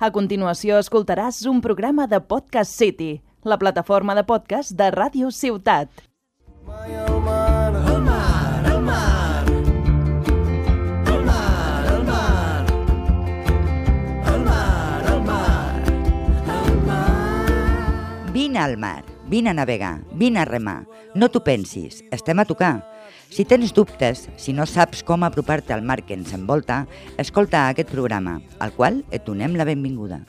A continuació escoltaràs un programa de Podcast City, la plataforma de podcast de Ràdio Ciutat. Mai al mar, al mar, al mar. Al mar, al mar. Al mar, al mar. Al mar. Vine al mar, vine a navegar, vine a remar. No t'ho pensis, estem a tocar. Si tens dubtes, si no saps com apropar-te al mar que ens envolta, escolta aquest programa, al qual et donem la benvinguda.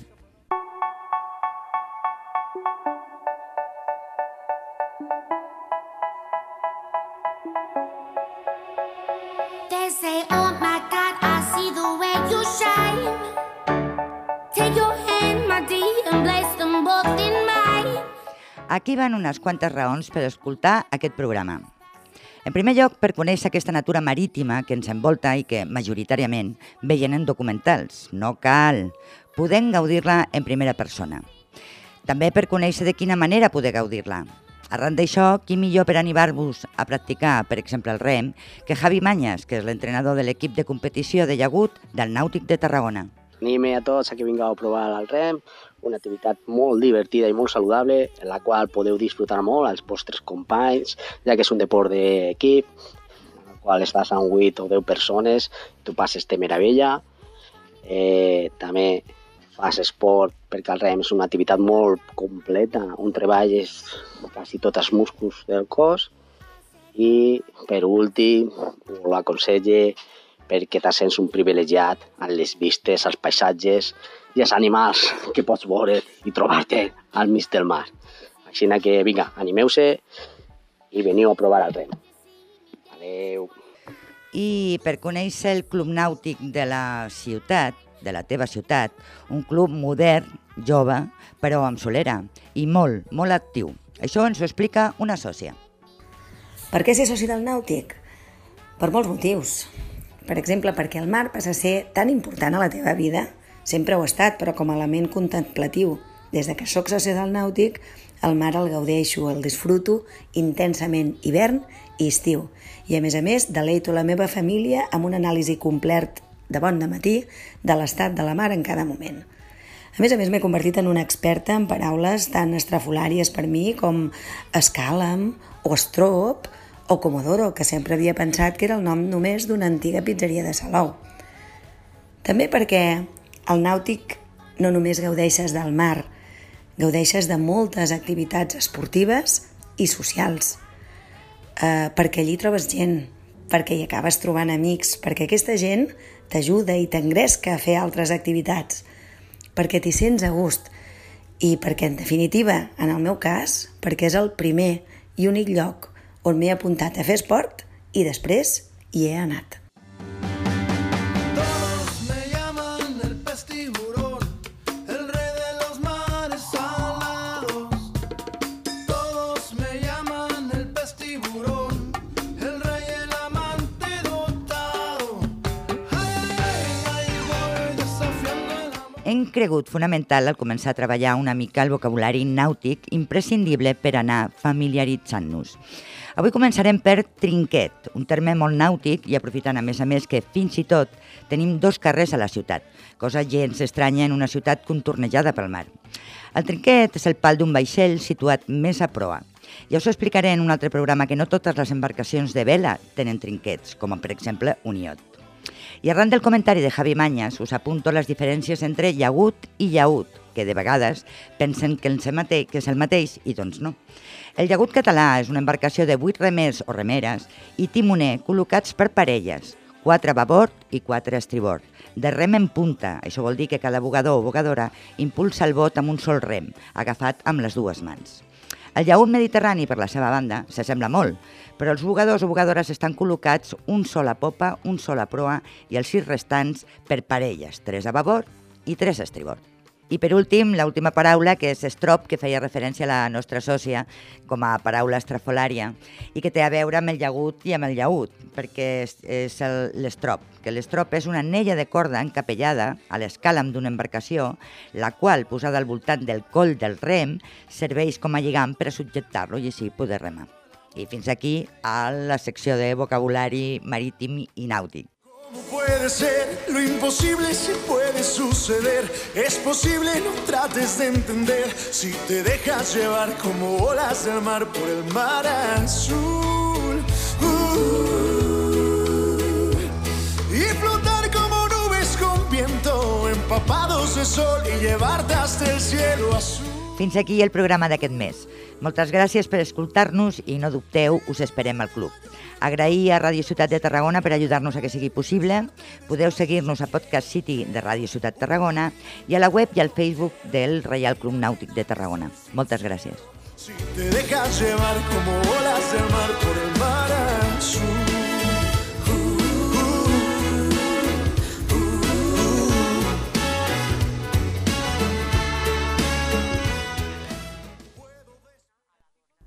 They say, oh my God, I see the way you shine. Take your Aquí van unes quantes raons per escoltar aquest programa. En primer lloc, per conèixer aquesta natura marítima que ens envolta i que, majoritàriament, veien en documentals. No cal. Podem gaudir-la en primera persona. També per conèixer de quina manera poder gaudir-la. Arran d'això, qui millor per animar-vos a practicar, per exemple, el rem, que Javi Mañas, que és l'entrenador de l'equip de competició de llagut del Nàutic de Tarragona. Anime a tots a que vingueu a provar el rem, una activitat molt divertida i molt saludable, en la qual podeu disfrutar molt als vostres companys, ja que és un deport d'equip, en el qual estàs amb 8 o 10 persones, tu passes de meravella. Eh, també fas esport perquè el rem és una activitat molt completa, on treballes quasi tots els músculs del cos i, per últim, us l'aconselle perquè te sents un privilegiat amb les vistes, els paisatges i els animals que pots veure i trobar-te al mig del mar. Així que, vinga, animeu-se i veniu a provar el rem. Adeu. I per conèixer el Club Nàutic de la ciutat, de la teva ciutat, un club modern, jove, però amb solera i molt, molt actiu. Això ens ho explica una sòcia. Per què ser soci del nàutic? Per molts motius. Per exemple, perquè el mar passa a ser tan important a la teva vida. Sempre ho ha estat, però com a element contemplatiu. Des de que sóc soci del nàutic, el mar el gaudeixo, el disfruto intensament hivern i estiu. I a més a més, deleito la meva família amb un anàlisi complet de bon de matí de l'estat de la mar en cada moment. A més a més, m'he convertit en una experta en paraules tan estrafolàries per mi com escàlam o estrop o comodoro, que sempre havia pensat que era el nom només d'una antiga pizzeria de Salou. També perquè al nàutic no només gaudeixes del mar, gaudeixes de moltes activitats esportives i socials. Eh, perquè allí trobes gent, perquè hi acabes trobant amics, perquè aquesta gent t'ajuda i t'engresca a fer altres activitats, perquè t'hi sents a gust i perquè, en definitiva, en el meu cas, perquè és el primer i únic lloc on m'he apuntat a fer esport i després hi he anat. Cregut fonamental al començar a treballar una mica el vocabulari nàutic imprescindible per anar familiaritzant-nos. Avui començarem per trinquet, un terme molt nàutic i aprofitant a més a més que fins i tot tenim dos carrers a la ciutat, cosa gens estranya en una ciutat contornejada pel mar. El trinquet és el pal d'un vaixell situat més a proa. Ja us explicaré en un altre programa que no totes les embarcacions de vela tenen trinquets, com per exemple un iot. I arran del comentari de Javi Mañas us apunto les diferències entre llagut i llaut, que de vegades pensen que, el mate que és el mateix i doncs no. El llagut català és una embarcació de 8 remers o remeres i timoner col·locats per parelles, 4 a babord i 4 a estribord, de rem en punta. Això vol dir que cada bugador o bugadora impulsa el bot amb un sol rem, agafat amb les dues mans. El llaut mediterrani, per la seva banda, s'assembla molt, però els bugadors o bugadores estan col·locats un sol a popa, un sol a proa i els sis restants per parelles, tres a babord i tres a estribord. I per últim, l'última paraula, que és estrop, que feia referència a la nostra sòcia com a paraula estrafolària i que té a veure amb el llagut i amb el llaut, perquè és, és l'estrop, que l'estrop és una anella de corda encapellada a l'escàlam d'una embarcació, la qual, posada al voltant del coll del rem, serveix com a lligam per a subjectar-lo i així poder remar. I fins aquí a la secció de vocabulari marítim i nàutic. ¿Cómo puede ser? Lo imposible sí puede suceder. Es posible, no trates de entender. Si te dejas llevar como olas del mar por el mar azul. Uh, y flotar como nubes con viento, empapados de sol y llevarte hasta el cielo azul. Fins aquí el programa d'aquest mes. Moltes gràcies per escoltar-nos i no dubteu, us esperem al club. Agrair a Ràdio Ciutat de Tarragona per ajudar-nos a que sigui possible. Podeu seguir-nos a Podcast City de Ràdio Ciutat Tarragona i a la web i al Facebook del Reial Club Nàutic de Tarragona. Moltes gràcies. Si te dejas llevar como olas del mar por el